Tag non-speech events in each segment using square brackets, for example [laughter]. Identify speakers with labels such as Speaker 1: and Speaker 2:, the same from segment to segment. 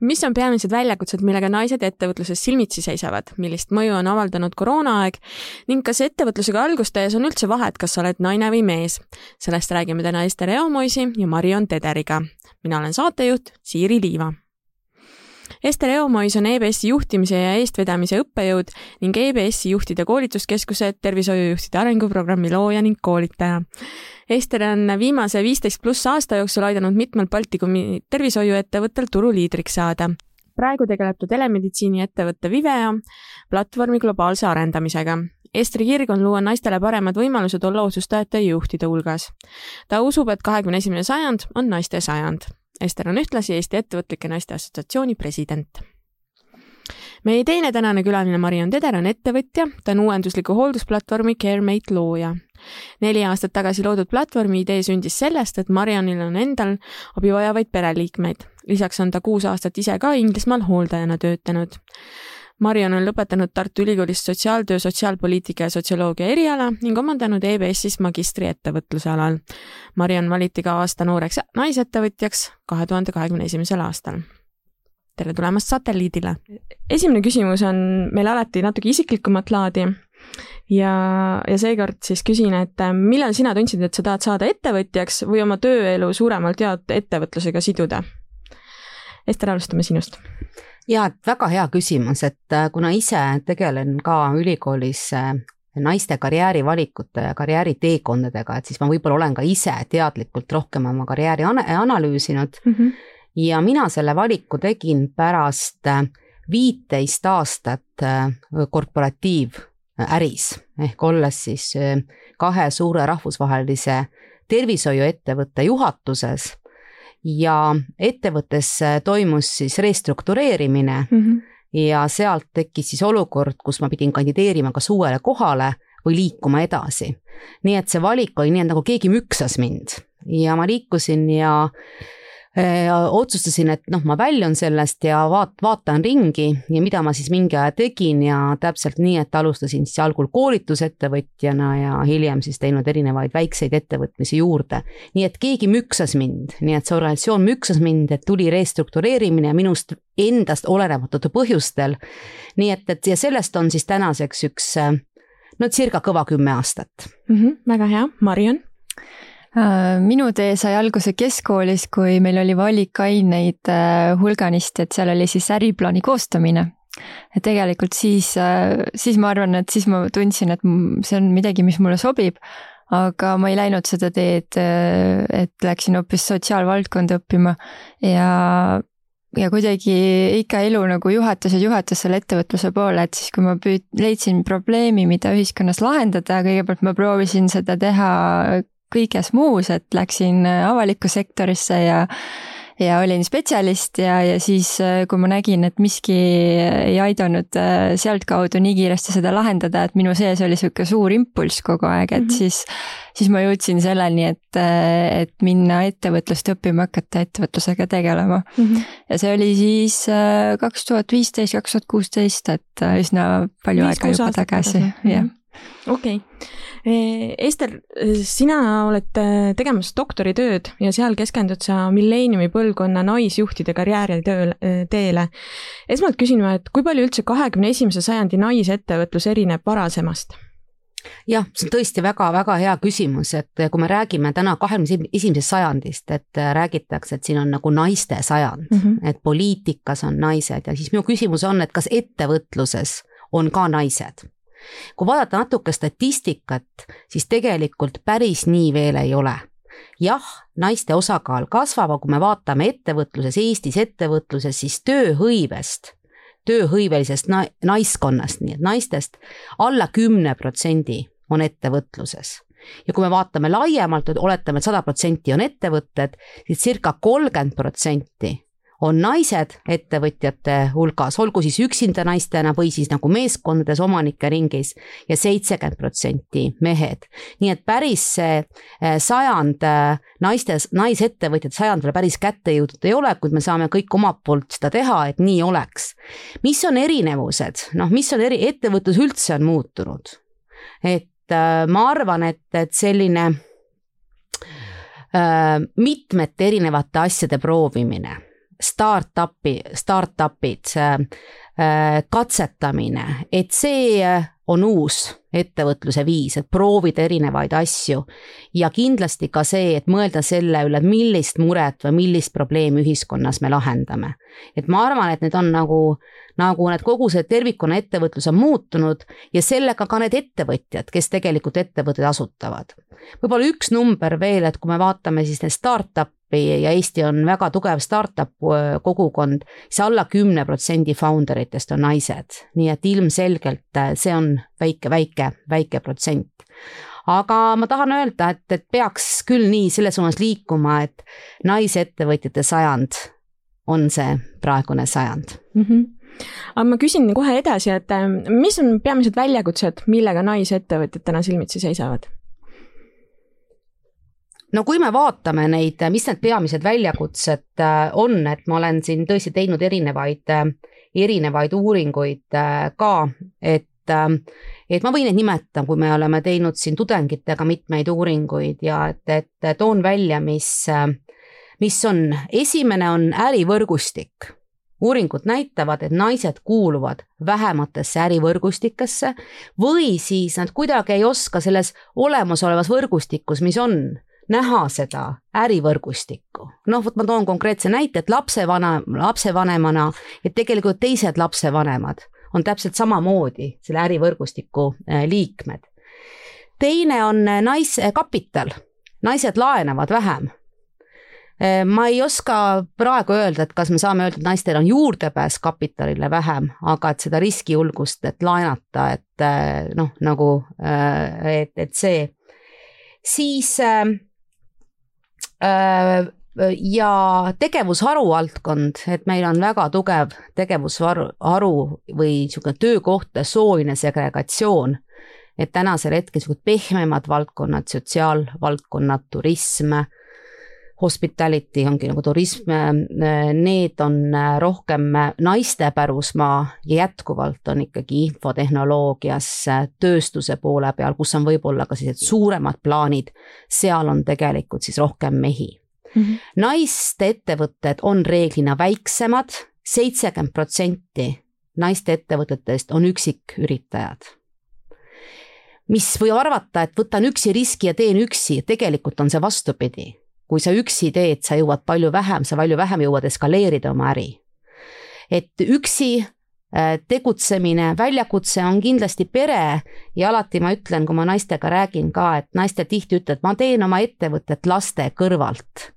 Speaker 1: mis on peamised väljakutsed, millega naised ettevõtluses silmitsi seisavad, millist mõju on avaldanud koroonaaeg ning kas ettevõtlusega algust tehes on üldse vahet, kas sa oled naine või mees? sellest räägime täna Ester Eomoisi ja Marion Tederiga. mina olen saatejuht Siiri Liiva Ester Eomois on EBS-i juhtimise ja eestvedamise õppejõud ning EBS-i juhtide koolituskeskuse tervishoiujuhtide arenguprogrammi looja ning koolitaja. Ester on viimase viisteist pluss aasta jooksul aidanud mitmel Baltikumi tervishoiuettevõttel turuliidriks saada. praegu tegeleb ta telemeditsiiniettevõtte Viveo platvormi globaalse arendamisega. Estri kirg on luua naistele paremad võimalused olla otsustajate ja juhtide hulgas. ta usub, et kahekümne esimene sajand on naiste sajand Ester on ühtlasi Eesti Ettevõtlike Naiste Assotsiatsiooni president. meie teine tänane külaline Marion Teder on ettevõtja, ta on uuendusliku hooldusplatvormi CareMate looja. neli aastat tagasi loodud platvormi idee sündis sellest, et Marionil on endal abi vajavaid pereliikmeid. lisaks on ta kuus aastat ise ka Inglismaal hooldajana töötanud Marion on lõpetanud Tartu Ülikoolis sotsiaaltöö, sotsiaalpoliitika ja sotsioloogia eriala ning omandanud EBS-is magistri ettevõtluse alal. Marion valiti ka aasta nooreks naisettevõtjaks kahe tuhande kahekümne esimesel aastal. tere tulemast satelliidile! esimene küsimus on meil alati natuke isiklikumat laadi ja, ja seekord siis küsin, et millal sina tundsid, et sa tahad saada ettevõtjaks või oma tööelu suuremalt jaolt ettevõtlusega siduda? Ester, alustame sinust
Speaker 2: ja, väga hea küsimus, et äh, kuna ise tegelen ka ülikoolis äh, naiste karjäärivalikute ja karjääriteekondadega, et siis ma võib-olla olen ka ise teadlikult rohkem oma karjääri analüüsinud mm. -hmm. ja mina selle valiku tegin pärast äh, viiteist aastat korporatiiväris ehk olles siis kahe suure rahvusvahelise tervishoiuettevõtte juhatuses ja ettevõttes äh, toimus siis restruktureerimine mm -hmm. ja sealt tekkis siis olukord, kus ma pidin kandideerima kas uuele kohale või liikuma edasi. nii et see valik oli nii, et nagu keegi müksas mind ja ma liikusin ja otsustasin, et noh, ma väljun sellest ja vaat-, vaatan ringi ja mida ma siis mingi aja tegin ja täpselt nii, et alustasin siis algul koolitusettevõtjana ja hiljem siis teinud erinevaid väikseid ettevõtmisi juurde. nii et keegi müksas mind, nii et see organisatsioon müksas mind, et tuli restruktureerimine minust endast olenematutel põhjustel. nii et, et ja sellest on siis tänaseks üks no circa kõva kümme aastat
Speaker 1: mm. -hmm, väga hea, Marion
Speaker 3: Äh, minu tee sai alguse keskkoolis, kui meil oli valikaineid äh, hulganisti, et seal oli siis äriplaani koostamine. et tegelikult siis, äh, siis ma arvan, et siis ma tundsin, et see on midagi, mis mulle sobib, aga ma ei läinud seda teed, et läksin hoopis sotsiaalvaldkonda õppima ja ja kuidagi ikka elu nagu juhatas ja juhatas selle ettevõtluse poole, et siis kui ma püüd-, leidsin probleemi, mida ühiskonnas lahendada, kõigepealt ma proovisin seda teha kõiges muus, et läksin äh, avalikku sektorisse ja ja olin spetsialist ja, ja siis, äh, kui ma nägin, et miski ei aidanud äh, sealtkaudu nii kiiresti seda lahendada, et minu sees oli sihuke suur impulss kogu aeg, et mm -hmm. siis, siis ma jõudsin selleni, et, et minna ettevõtlust õppima, hakata ettevõtlusega tegelema mm. -hmm. ja see oli siis kaks tuhat viisteist, kaks tuhat kuusteist, et üsna palju Viis, aega juba tagasi, jah.
Speaker 1: Okei okay Eh, Ester, sina oled eh, tegemas doktoritööd ja seal keskendud sa milleeniumi põlvkonna naisjuhtide karjääri tööl, eh, teele. esmalt küsin ma, et kui palju üldse kahekümne esimese sajandi naisettevõtlus erineb varasemast?
Speaker 2: jah, see on tõesti väga-väga hea küsimus, et kui me räägime täna kahekümne esimesest sajandist, et räägitakse, et siin on nagu naiste sajand mm, -hmm. et poliitikas on naised ja siis minu küsimus on, et kas ettevõtluses on ka naised kui vaadata natuke statistikat, siis tegelikult päris nii veel ei ole jah, naiste osakaal kasvab, aga kui me vaatame ettevõtluses, Eestis ettevõtluses, siis tööhõivest, tööhõivelisest na naiskonnast, nii et naistest alla kümne protsendi on ettevõtluses. ja kui me vaatame laiemalt, et oletame, et sada protsenti on ettevõtted, siis circa kolmkümmend protsenti on naised ettevõtjate hulgas, olgu siis üksinda naistena või siis nagu meeskondades omanike ringis ja seitsekümmend protsenti mehed. nii et päris see eh, sajand eh, naistes, naisettevõtjate sajand veel päris kätte jõudnud ei ole, kuid me saame kõik omalt poolt seda teha, et nii oleks. mis on erinevused, noh, mis on eri, ettevõtlus üldse on muutunud? et äh, ma arvan, et, et selline mitmete erinevate asjade proovimine startup'i, startup'id, äh, katsetamine, et see äh, on uus ettevõtluse viis, et proovida erinevaid asju. ja kindlasti ka see, et mõelda selle üle, millist muret või millist probleemi ühiskonnas me lahendame. et ma arvan, et need on nagu, nagu need kogu see tervikuna ettevõtlus on muutunud ja sellega ka need ettevõtjad, kes tegelikult ettevõtteid asutavad. võib-olla üks number veel, et kui me vaatame siis neid startup ja Eesti on väga tugev startup äh, kogukond, siis alla kümne protsendi founder itest on naised, nii et ilmselgelt äh, see on väike, väike, väike protsent. aga ma tahan öelda, et, et peaks küll nii selles suunas liikuma, et naisettevõtjate sajand on see praegune sajand
Speaker 1: mm. -hmm aga ma küsin kohe edasi, et äh, mis on peamised väljakutsed, millega naisettevõtjad täna silmitsi seisavad?
Speaker 2: No kui me vaatame neid, mis need peamised väljakutsed äh, on, et ma olen siin tõesti teinud erinevaid, äh, erinevaid uuringuid äh, ka, et et ma võin neid nimetada, kui me oleme teinud siin tudengitega mitmeid uuringuid ja et, et toon välja, mis, mis on, esimene on ärivõrgustik. Uuringud näitavad, et naised kuuluvad vähematesse ärivõrgustikesse või siis nad kuidagi ei oska selles olemasolevas võrgustikus, mis on, näha seda ärivõrgustikku. noh, vot ma toon konkreetse näite, et lapsevana, lapsevanemana ja tegelikult teised lapsevanemad on täpselt samamoodi selle ärivõrgustiku äh, liikmed. teine on äh, naiskapital, naised laenavad vähem äh, ma ei oska praegu öelda, et kas me saame öelda, et naistel on juurdepääs kapitalile vähem, aga et seda riskijulgust, et laenata, et noh, nagu, et, et see, siis Äh, ja tegevusharu valdkond, et meil on väga tugev tegevusharu, haru või niisugune töökohtade sooline segregatsioon. et tänasel hetkel niisugused pehmemad valdkonnad, sotsiaalvaldkonnad, turism, hospitality ongi nagu turism, need on rohkem naiste pärusmaa ja jätkuvalt on ikkagi infotehnoloogias, tööstuse poole peal, kus on võib-olla ka sellised suuremad plaanid, seal on tegelikult siis rohkem mehi mm. -hmm. naiste ettevõtted on reeglina väiksemad, seitsekümmend protsenti naiste ettevõtetest on üksiküritajad mis võib arvata, et võtan üksi riski ja teen üksi, tegelikult on see vastupidi kui sa üksi teed, sa jõuad palju vähem, sa palju vähem jõuad eskaleerida oma äri. et üksi äh, tegutsemine, väljakutse on kindlasti pere ja alati ma ütlen, kui ma naistega räägin ka, et naised tihti ütlevad, ma teen oma ettevõtet laste kõrvalt.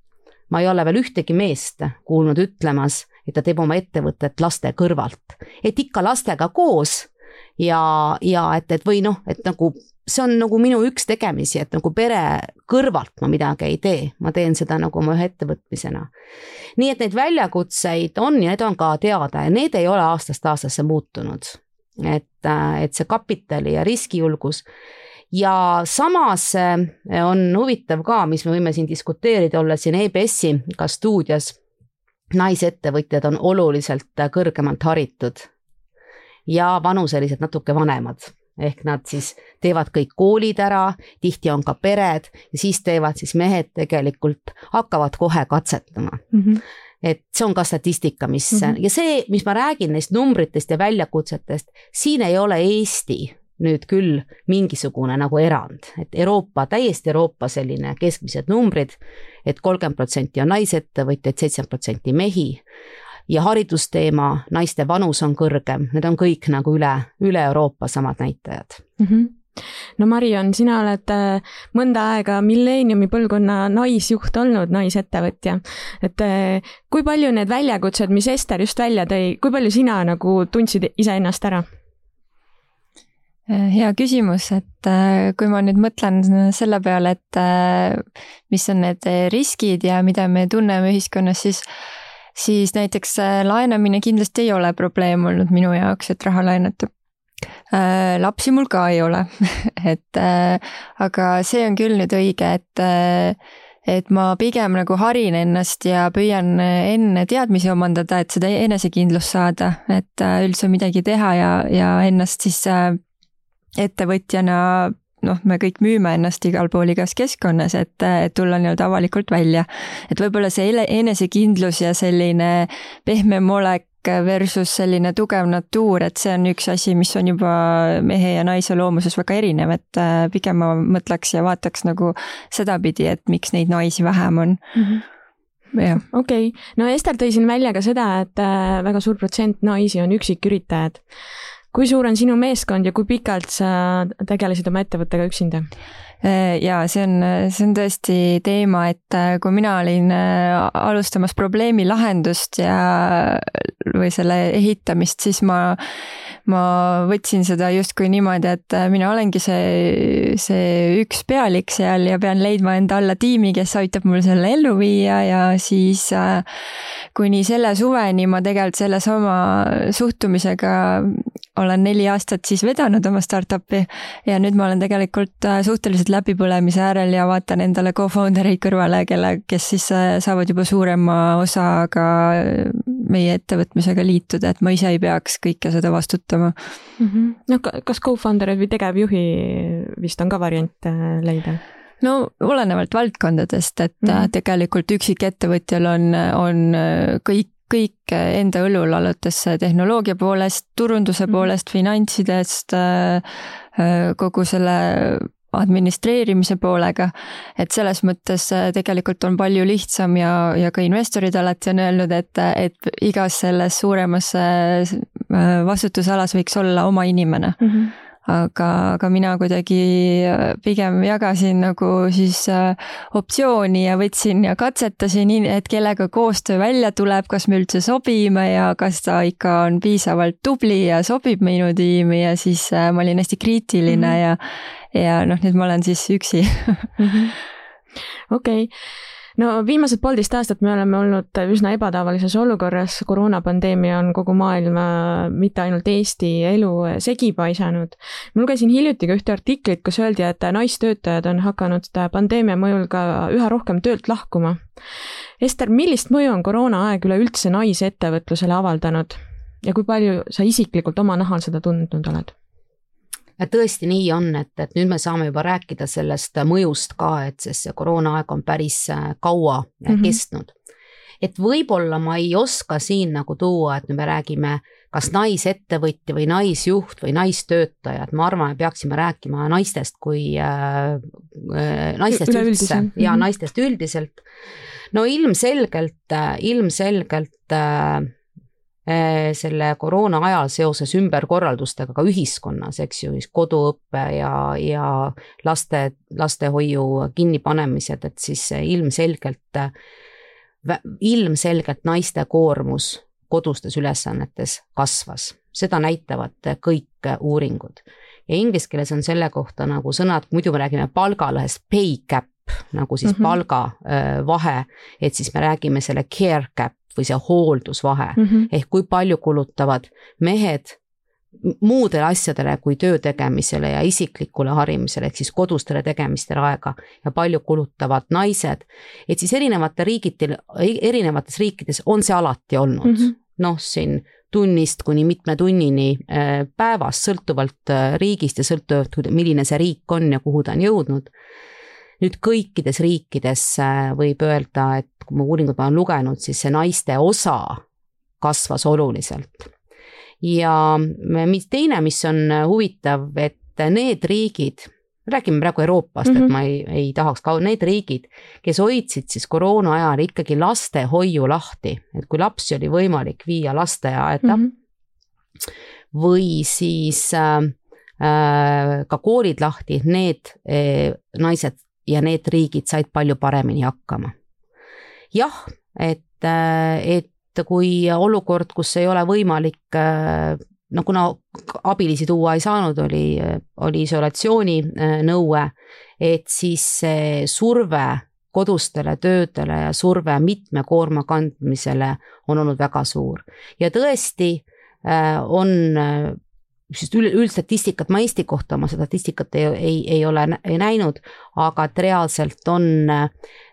Speaker 2: ma ei ole veel ühtegi meest kuulnud ütlemas, et ta teeb oma ettevõtet laste kõrvalt, et ikka lastega koos ja, ja et, et või noh, et nagu see on nagu minu üks tegemisi, et nagu pere kõrvalt ma midagi ei tee, ma teen seda nagu oma ühe ettevõtmisena. nii et neid väljakutseid on ja need on ka teada ja need ei ole aastast aastasse muutunud. et, et see kapitali ja riskijulgus. Ja samas eh, on huvitav ka, mis me võime siin diskuteerida, olles siin EBS-i ka stuudios, naisettevõtjad on oluliselt kõrgemalt haritud. Ja vanuseliselt natuke vanemad ehk nad siis teevad kõik koolid ära, tihti on ka pered ja siis teevad siis mehed tegelikult, hakkavad kohe katsetama mm. -hmm et see on ka statistika, mis mm -hmm. ja see, mis ma räägin neist numbritest ja väljakutsetest, siin ei ole Eesti nüüd küll mingisugune nagu erand, et Euroopa, täiesti Euroopa selline keskmised numbrid et, et kolmkümmend protsenti on naisettevõtjaid, seitsekümmend protsenti mehi ja haridusteema, naiste vanus on kõrgem, need on kõik nagu üle, üle Euroopa samad näitajad mm.
Speaker 1: -hmm no Marion, sina oled äh, mõnda aega milleeniumi põlvkonna naisjuht olnud, naisettevõtja. et äh, kui palju need väljakutsed, mis Ester just välja tõi, kui palju sina nagu tundsid iseennast ära?
Speaker 3: Äh, hea küsimus, et kui ma nüüd mõtlen selle peale, et mis on need riskid ja mida me tunneme ühiskonnas, siis siis näiteks laenamine kindlasti ei ole probleem olnud minu jaoks, et raha laenata. Lapsi mul ka ei ole [laughs] et aga see on küll nüüd õige, et et ma pigem nagu harin ennast ja püüan enne teadmisi omandada, et seda enesekindlust saada, et äh, üldse midagi teha ja, ja ennast siis äh, ettevõtjana noh, me kõik müüme ennast igal pool igas keskkonnas, et, et tulla nii-öelda avalikult välja. et võib-olla see enesekindlus ja selline pehmem olek versus selline tugev natuur, et see on üks asi, mis on juba mehe ja naise loomuses väga erinev, et pigem ma mõtleks ja vaataks nagu sedapidi, et miks neid naisi vähem on mm. -hmm
Speaker 1: jah. okei okay., no Ester tõi siin välja ka seda, et äh, väga suur protsent naisi on üksiküritajad. Kui suur on sinu meeskond ja kui pikalt sa tegelesid oma ettevõttega üksinda?
Speaker 3: Äh, ja see on, see on tõesti teema, et äh, kui mina olin äh, alustamas probleemi lahendust ja, või selle ehitamist, siis ma, ma võtsin seda justkui niimoodi, et mina olengi see, see üks pealik seal ja pean leidma enda alla tiimi, kes aitab mul selle ellu viia ja siis kuni selle suveni ma tegelikult sellesama suhtumisega olen neli aastat siis vedanud oma startup'i ja nüüd ma olen tegelikult suhteliselt läbipõlemise äärel ja vaatan endale co-founder eid kõrvale, kelle, kes siis äh, saavad juba suurema osaga meie ettevõtmisega liituda, et ma ise ei peaks kõike seda vastutama
Speaker 1: mm. -hmm. no kas co-founder'id või tegevjuhi vist on ka variant äh, leida?
Speaker 3: no olenevalt valdkondadest, et mm -hmm. tegelikult üksikettevõtjal on, on kõik kõik enda õlul, alates tehnoloogia poolest, turunduse mhm. poolest, finantsidest, kogu selle administreerimise poolega. et selles mõttes äh, tegelikult on palju lihtsam ja, ja ka investorid alati on öelnud, et, et igas selles suuremas äh, vastutusalas võiks olla oma inimene mm. -hmm aga, aga mina kuidagi äh, pigem jagasin nagu siis optsiooni ja võtsin ja katsetasin, et kellega koostöö välja tuleb, kas me üldse sobime ja kas ta ikka on piisavalt tubli ja sobib minu tiimi ja siis ma olin hästi kriitiline mm -hmm. ja ja noh, nüüd ma olen siis üksi
Speaker 1: mhm. [laughs] okei okay no viimased poolteist aastat me oleme olnud üsna ebatavalises olukorras, koroonapandeemia on kogu maailma, mitte ainult Eesti elu segi paisanud. ma lugesin hiljuti ka ühte artiklit, kus öeldi, et naistöötajad on hakanud pandeemia mõjul ka üha rohkem töölt lahkuma. Ester, millist mõju on koroonaaeg üleüldse naisettevõtlusele avaldanud ja kui palju sa isiklikult oma nahal seda tundnud oled?
Speaker 2: Tõesti nii on, et, et nüüd me saame juba rääkida sellest mõjust ka, et sest see koroonaaeg on päris äh, kaua mm -hmm. kestnud. et võib-olla ma ei oska siin nagu tuua, et nüüd me räägime kas naisettevõtja või naisjuht või naistöötaja, et ma arvan, et peaksime rääkima naistest kui äh,, äh naistest üldse ja mm -hmm. naistest üldiselt. no ilmselgelt, äh, ilmselgelt Äh, selle koroona ajal seoses ümberkorraldustega ka ühiskonnas, eks ju, siis koduõpe ja, ja laste, lastehoiu kinnipanemised, et siis ilmselgelt, ilmselgelt naiste koormus kodustes ülesannetes kasvas, seda näitavad kõik uuringud. ja inglise keeles on selle kohta nagu sõnad, muidu me räägime palgalõhest pay gap, nagu siis mm -hmm. palgavahe, äh, et siis me räägime selle care gap või see hooldusvahe mm -hmm. ehk kui palju kulutavad mehed muudele asjadele kui töö tegemisele ja isiklikule harimisele ehk siis kodustele tegemistele aega ja palju kulutavad naised. et siis erinevate riigitel, erinevates riikides on see alati olnud mm -hmm. noh, siin tunnist kuni mitme tunnini äh, päevas, sõltuvalt äh, riigist ja sõltuvalt, milline see riik on ja kuhu ta on jõudnud nüüd kõikides riikides äh, võib öelda, et kui ma uuringut olen lugenud, siis see naiste osa kasvas oluliselt. ja mis teine, mis on huvitav, et need riigid, räägime praegu Euroopast mm, -hmm. et mhm. ma ei, ei tahaks ka, need riigid, kes hoidsid siis koroona ajal ikkagi lastehoiu lahti, et kui lapsi oli võimalik viia lasteaeda mm -hmm. või siis äh, äh, ka koolid lahti, need äh, naised ja need riigid said palju paremini hakkama. jah, et, et kui olukord, kus ei ole võimalik no kuna abilisi tuua ei saanud, oli, oli isolatsiooninõue, et siis see surve kodustele töödele ja surve mitme koorma kandmisele on olnud väga suur. ja tõesti äh, on äh, sest üld, üldstatistikat ma Eesti kohta oma statistikat ei, ei, ei ole ei näinud, aga et reaalselt on äh,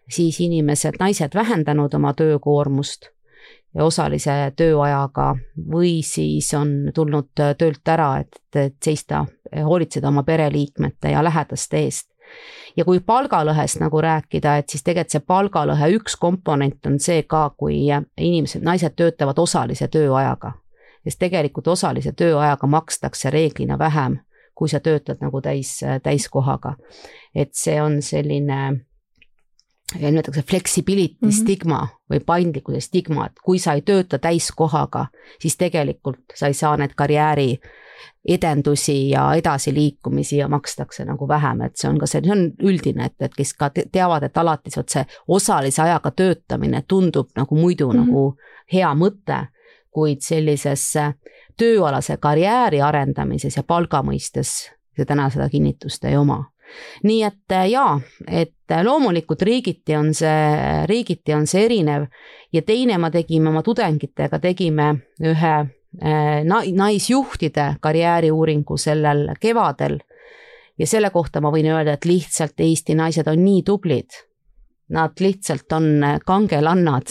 Speaker 2: siis inimesed, naised vähendanud oma töökoormust ja osalise tööajaga või siis on tulnud töölt ära, et, et seista, hoolitseda oma pereliikmete ja lähedaste eest ja kui palgalõhest nagu rääkida, et siis tegelikult see palgalõhe üks komponent on see ka, kui inimesed, naised töötavad osalise tööajaga. Sest tegelikult osalise tööajaga makstakse reeglina vähem, kui sa töötad nagu täis, täiskohaga. et see on selline nimetatakse flexibility mm -hmm. stigma või paindlikkuse stigma, et kui sa ei tööta täiskohaga, siis tegelikult sa ei saa need karjääri edendusi ja edasiliikumisi ja makstakse nagu vähem, et see on ka see, see on üldine, et, et kes ka teavad, et alati vot see osalise ajaga töötamine tundub nagu muidu mm -hmm. nagu hea mõte, kuid sellises tööalase karjääri arendamises ja palga mõistes see täna seda kinnitust ei oma nii et äh, jaa, et äh, loomulikult riigiti on see, riigiti on see erinev ja teine ma tegime oma tudengitega, tegime ühe äh, naisjuhtide karjääriuuringu sellel kevadel. ja selle kohta ma võin öelda, et lihtsalt Eesti naised on nii tublid. Nad lihtsalt on kangelannad.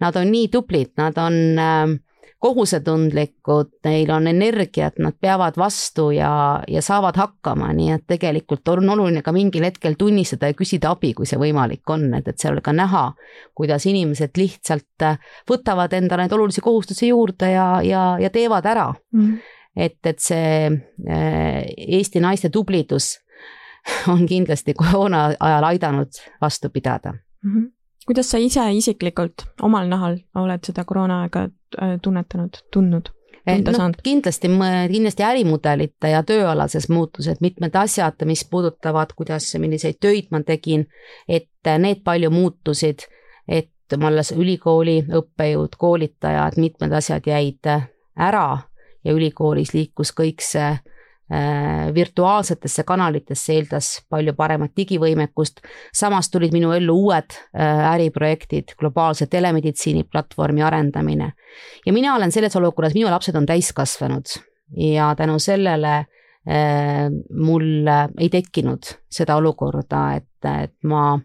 Speaker 2: Nad on nii tublid, nad on äh, kohusetundlikud, neil on energiat, nad peavad vastu ja, ja saavad hakkama, nii et tegelikult on oluline ka mingil hetkel tunnistada ja küsida abi, kui see võimalik on, et, et seal ka näha, kuidas inimesed lihtsalt võtavad endale neid olulisi kohustusi juurde ja, ja, ja teevad ära mm. -hmm. et, et see äh, Eesti naiste tublidus [laughs] on kindlasti koroona ajal aidanud vastu pidada mm.
Speaker 1: -hmm kuidas sa ise isiklikult omal nahal oled seda koroonaaega äh, tunnetanud, tundnud?
Speaker 2: tunda no, saanud? kindlasti, kindlasti ärimudelite ja tööalased muutused, mitmed asjad, mis puudutavad, kuidas, milliseid töid ma tegin, et need palju muutusid, et ma alles ülikooli õppejõud, koolitajad, mitmed asjad jäid ära ja ülikoolis liikus kõik see Äh, virtuaalsetesse kanalitesse eeldas palju paremat digivõimekust. samas tulid minu ellu uued äh, äriprojektid, globaalse telemeditsiini platvormi arendamine. ja mina olen selles olukorras, minu lapsed on täiskasvanud ja tänu sellele äh, mul ei tekkinud seda olukorda, et, et ma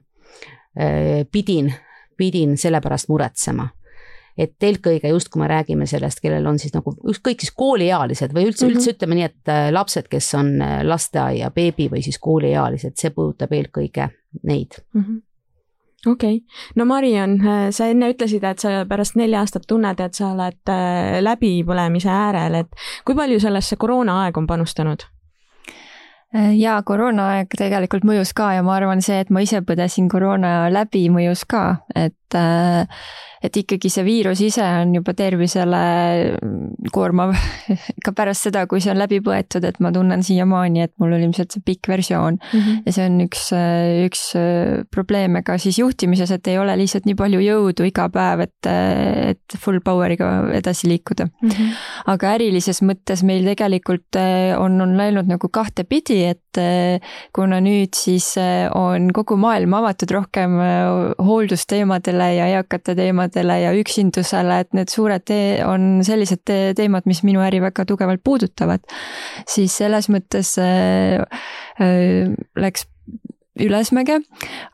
Speaker 2: pidin, pidin selle pärast muretsema et eelkõige just, kui me räägime sellest, kellel on siis nagu ükskõik siis kooliealised või üldse mm, -hmm. üldse ütleme nii, et äh, lapsed, kes on äh, lasteaia beebi või siis kooliealised, see puudutab eelkõige neid mm.
Speaker 1: -hmm okei okay., no Mariann, äh, sa enne ütlesid, et sa pärast nelja aastat tunned, et sa oled läbipõlemise äärel, et kui palju sellesse koroonaaeg on panustanud?
Speaker 3: jaa, koroonaaeg tegelikult mõjus ka ja ma arvan, see, et ma ise põdesin koroona läbi, mõjus ka, et äh, et ikkagi see viirus ise on juba tervisele koormav [laughs] ka pärast seda, kui see on läbi põetud, et ma tunnen siiamaani, et mul oli ilmselt see pikk versioon mm. -hmm. ja see on üks, üks probleeme ka siis juhtimises, et ei ole lihtsalt nii palju jõudu iga päev, et, et full power'iga edasi liikuda mm. -hmm. aga ärilises mõttes meil tegelikult on, on läinud nagu kahtepidi, et kuna nüüd siis on kogu maailm avatud rohkem hooldusteemadele ja eakate teemadele, ja üksindusele, et need suured tee-, on sellised te teemad, mis minu äri väga tugevalt puudutavad, siis selles mõttes läks ülesmäge,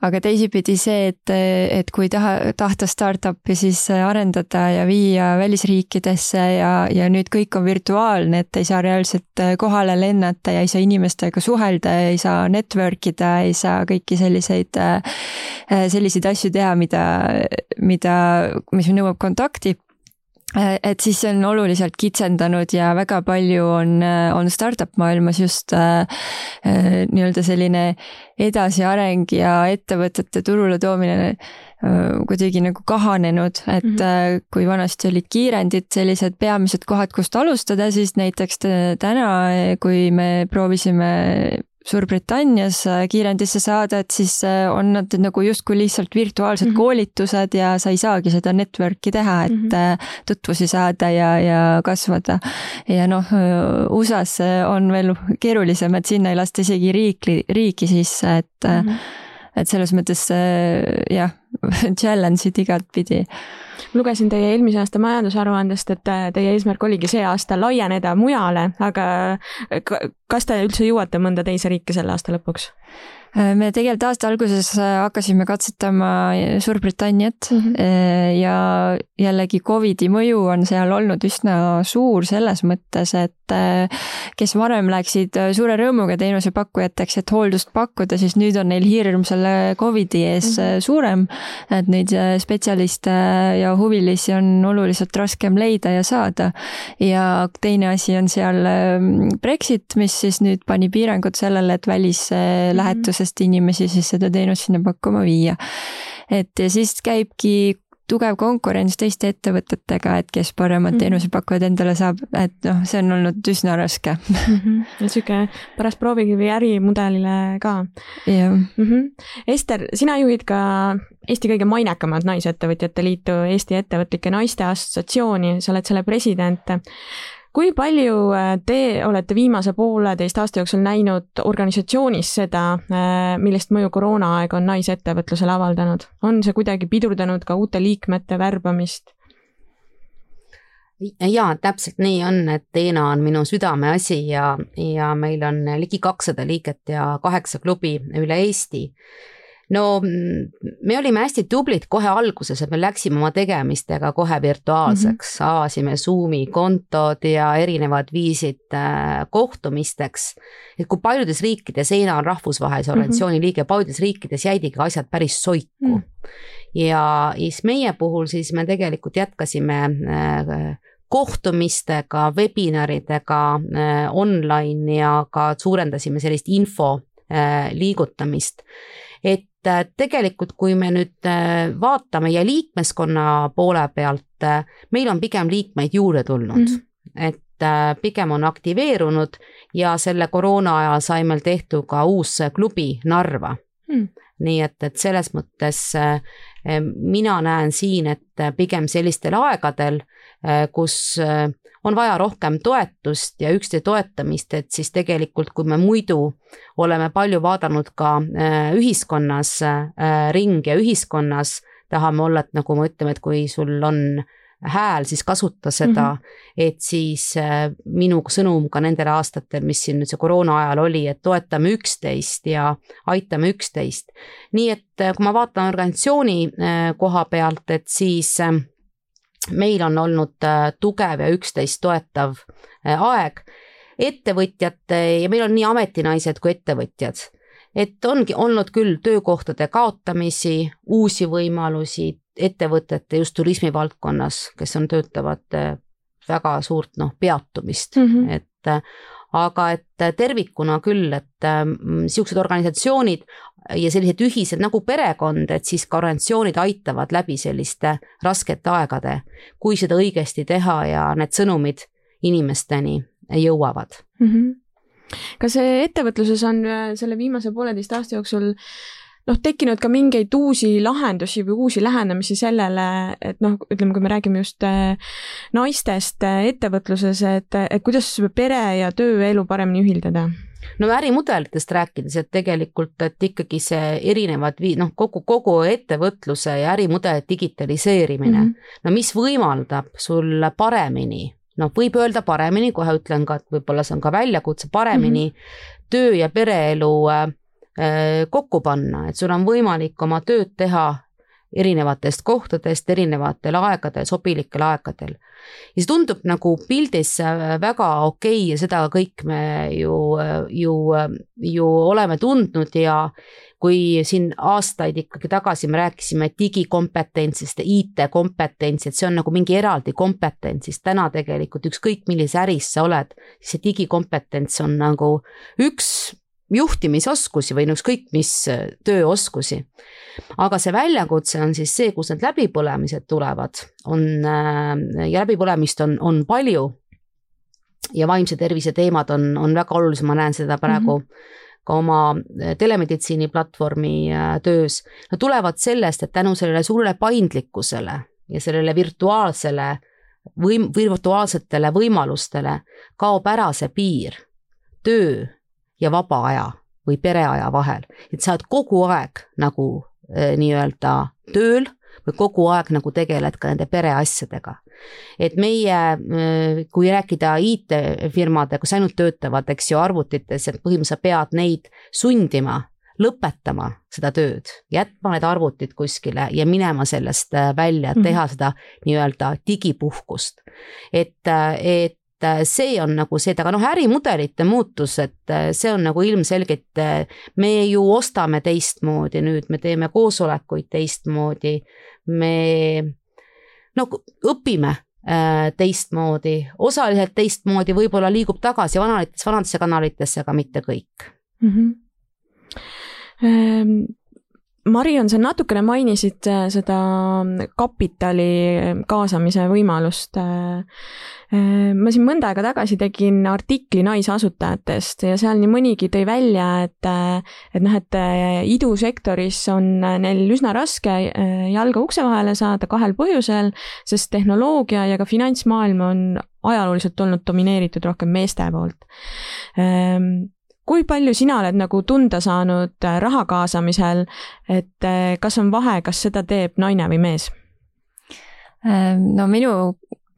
Speaker 3: aga teisipidi see, et, et kui taha, tahta startup'i siis arendada ja viia välisriikidesse ja, ja nüüd kõik on virtuaalne, et ei saa reaalselt kohale lennata ja ei saa inimestega suhelda, ei saa network ida, ei saa kõiki selliseid, selliseid asju teha, mida, mida, mis nõuab kontakti. Äh, et siis see on oluliselt kitsendanud ja väga palju on, äh, on startup maailmas just äh, äh, nii-öelda selline edasiareng ja ettevõtete turule toomine äh, kuidagi nagu kahanenud, et mm -hmm. kui vanasti olid kiirendid sellised peamised kohad, kust alustada, siis näiteks täna, kui me proovisime Suurbritannias äh, kiirendisse saada, et siis äh, on nad nagu justkui lihtsalt virtuaalsed mm -hmm. koolitused ja sa ei saagi seda network'i teha, et mm -hmm. tutvusi saada ja, ja kasvada. ja noh, USA-s on veel keerulisem, et sinna ei lasta isegi riikli, riiki sisse, et mm, -hmm. Et selles mõttes jah, [laughs] challenge'id igatpidi
Speaker 1: lugesin teie eelmise aasta majandusaruandest, et teie eesmärk oligi see aasta laieneda mujale, aga kas te üldse jõuate mõnda teise riiki selle aasta lõpuks?
Speaker 3: Äh, me tegelikult aasta alguses äh, hakkasime katsetama Suurbritanniat mm -hmm. ja jällegi Covidi mõju on seal olnud üsna suur selles mõttes, et kes varem läksid suure rõõmuga teenusepakkujateks, et hooldust pakkuda, siis nüüd on neil hirm selle Covidi ees mm -hmm. suurem. et neid spetsialiste ja huvilisi on oluliselt raskem leida ja saada. ja teine asi on seal Brexit, mis siis nüüd pani piirangud sellele, et välislähetused sest inimesi siis seda teenust sinna pakkuma viia. et ja siis käibki tugev konkurents teiste ettevõtetega, et kes paremad mm -hmm. teenusepakkujad endale saab, et noh, see on olnud üsna raske mm.
Speaker 1: -hmm. niisugune paras proovikivi ärimudelile ka.
Speaker 3: jah mm
Speaker 1: -hmm.. Ester, sina juhid ka Eesti kõige mainekamat Naisettevõtjate Liitu, Eesti Ettevõtlike Naiste Assotsiatsiooni, sa oled selle president kui palju äh, te olete viimase pooleteist aasta jooksul näinud organisatsioonis seda, äh, millist mõju koroonaaeg on naisettevõtlusele avaldanud? on see kuidagi pidurdanud ka uute liikmete värbamist?
Speaker 2: jaa, täpselt nii on, et Teena on minu südameasi ja, ja meil on ligi kakssada liiget ja kaheksa klubi üle Eesti no mm, me olime hästi tublid kohe alguses, et me läksime oma tegemistega kohe virtuaalseks mm, -hmm. avasime Zoomi kontod ja erinevad viisid äh, kohtumisteks. et kui paljudes riikides, Eina on rahvusvahelise mhm. organisatsiooni mm -hmm. liige, paljudes riikides jäidigi asjad päris soiku mm. -hmm. ja siis meie puhul siis me tegelikult jätkasime äh, kohtumistega, webinaridega äh, online ja ka suurendasime sellist info liigutamist. et et äh, tegelikult, kui me nüüd äh, vaatame ja liikmeskonna poole pealt, äh, meil on pigem liikmeid juurde tulnud mm, -hmm. et pigem on aktiveerunud ja selle koroona ajal sai meil tehtud ka uus klubi Narva mm. nii et, et selles mõttes mina näen siin, et pigem sellistel aegadel, kus on vaja rohkem toetust ja üksteise toetamist, et siis tegelikult, kui me muidu oleme palju vaadanud ka äh, ühiskonnas äh, ringi ja ühiskonnas tahame olla, et nagu me ütleme, et kui sul on hääl, siis kasuta seda mm, -hmm. et siis äh, minu sõnum ka nendel aastatel, mis siin nüüd see koroona ajal oli, et toetame üksteist ja aitame üksteist. nii et kui ma vaatan organisatsiooni koha pealt, et siis meil on olnud äh, tugev ja üksteist toetav äh, aeg. ettevõtjate ja meil on nii ametinaised kui ettevõtjad, et ongi olnud küll töökohtade kaotamisi, uusi võimalusi ettevõtete just turismivaldkonnas, kes on, töötavad äh, väga suurt noh, peatumist mm, -hmm. et aga et tervikuna küll, et niisugused organisatsioonid ja sellised ühised nagu perekond, et siis ka organisatsioonid aitavad läbi selliste raskete aegade, kui seda õigesti teha ja need sõnumid inimesteni jõuavad mm.
Speaker 1: -hmm. kas ettevõtluses on äh, selle viimase pooleteist aasta jooksul noh, tekkinud ka mingeid uusi lahendusi või uusi lähenemisi sellele, et noh, ütleme, kui me räägime just äh, naistest äh, ettevõtluses, et, et kuidas pere ja tööelu paremini ühildada
Speaker 2: no ärimudelitest rääkides, et tegelikult, et ikkagi see erinevad vii-, noh, kogu, kogu ettevõtluse ja ärimudeli digitaliseerimine mm, -hmm. no mis võimaldab sul paremini, noh, võib öelda paremini, kohe ütlen ka, et võib-olla see on ka väljakutse, paremini mm -hmm. töö ja pereelu äh, kokku panna, et sul on võimalik oma tööd teha erinevatest kohtadest, erinevatel aegadel, sobilikel aegadel. ja see tundub nagu pildis väga okei okay ja seda kõik me ju, ju, ju oleme tundnud ja kui siin aastaid ikkagi tagasi me rääkisime digikompetentsist ja IT-kompetents, et see on nagu mingi eraldi kompetents, siis täna tegelikult ükskõik millises äris sa oled, see digikompetents on nagu üks juhtimisoskusi või no ükskõik mis äh, tööoskusi. aga see väljakutse on siis see, kus need läbipõlemised tulevad, on äh, ja läbipõlemist on, on palju. ja vaimse tervise teemad on, on väga olulised, ma näen seda praegu mm. -hmm ka oma äh, telemeditsiini platvormi töös, no tulevad sellest, et tänu sellele suurele paindlikkusele ja sellele virtuaalsele võim-, virtuaalsetele võimalustele kaob ära see piir töö ja vaba aja või pereaja vahel, et sa oled kogu aeg nagu äh, nii-öelda tööl või kogu aeg nagu tegeled ka nende pereasjadega. et meie, äh, kui rääkida IT-firmadega, kus ainult töötavad, eks ju, arvutites, et põhimõtteliselt pead neid sundima lõpetama seda tööd, jätma need arvutid kuskile ja minema sellest äh, välja, mhm. teha seda nii-öelda digipuhkust. et, et see on nagu see, aga noh, ärimudelite muutus, et äh, see on nagu ilmselgelt, äh, me ju ostame teistmoodi nüüd, me teeme koosolekuid teistmoodi, me no õpime teistmoodi, osaliselt teistmoodi, võib-olla liigub tagasi vanalitesse, vanadesse kanalitesse, aga mitte kõik mm.
Speaker 1: -hmm. Marion, sa natukene mainisid äh, seda kapitali kaasamise võimalust. Äh, äh, ma siin mõnda aega tagasi tegin artikli naisasutajatest ja seal nii mõnigi tõi välja, et, et noh, et idusektoris on neil üsna raske jalga ukse vahele saada kahel põhjusel, sest tehnoloogia ja ka finantsmaailm on ajalooliselt olnud domineeritud rohkem meeste poolt kui palju sina oled nagu tunda saanud äh, raha kaasamisel, et äh, kas on vahe, kas seda teeb naine või mees?
Speaker 3: Ähm, no minu,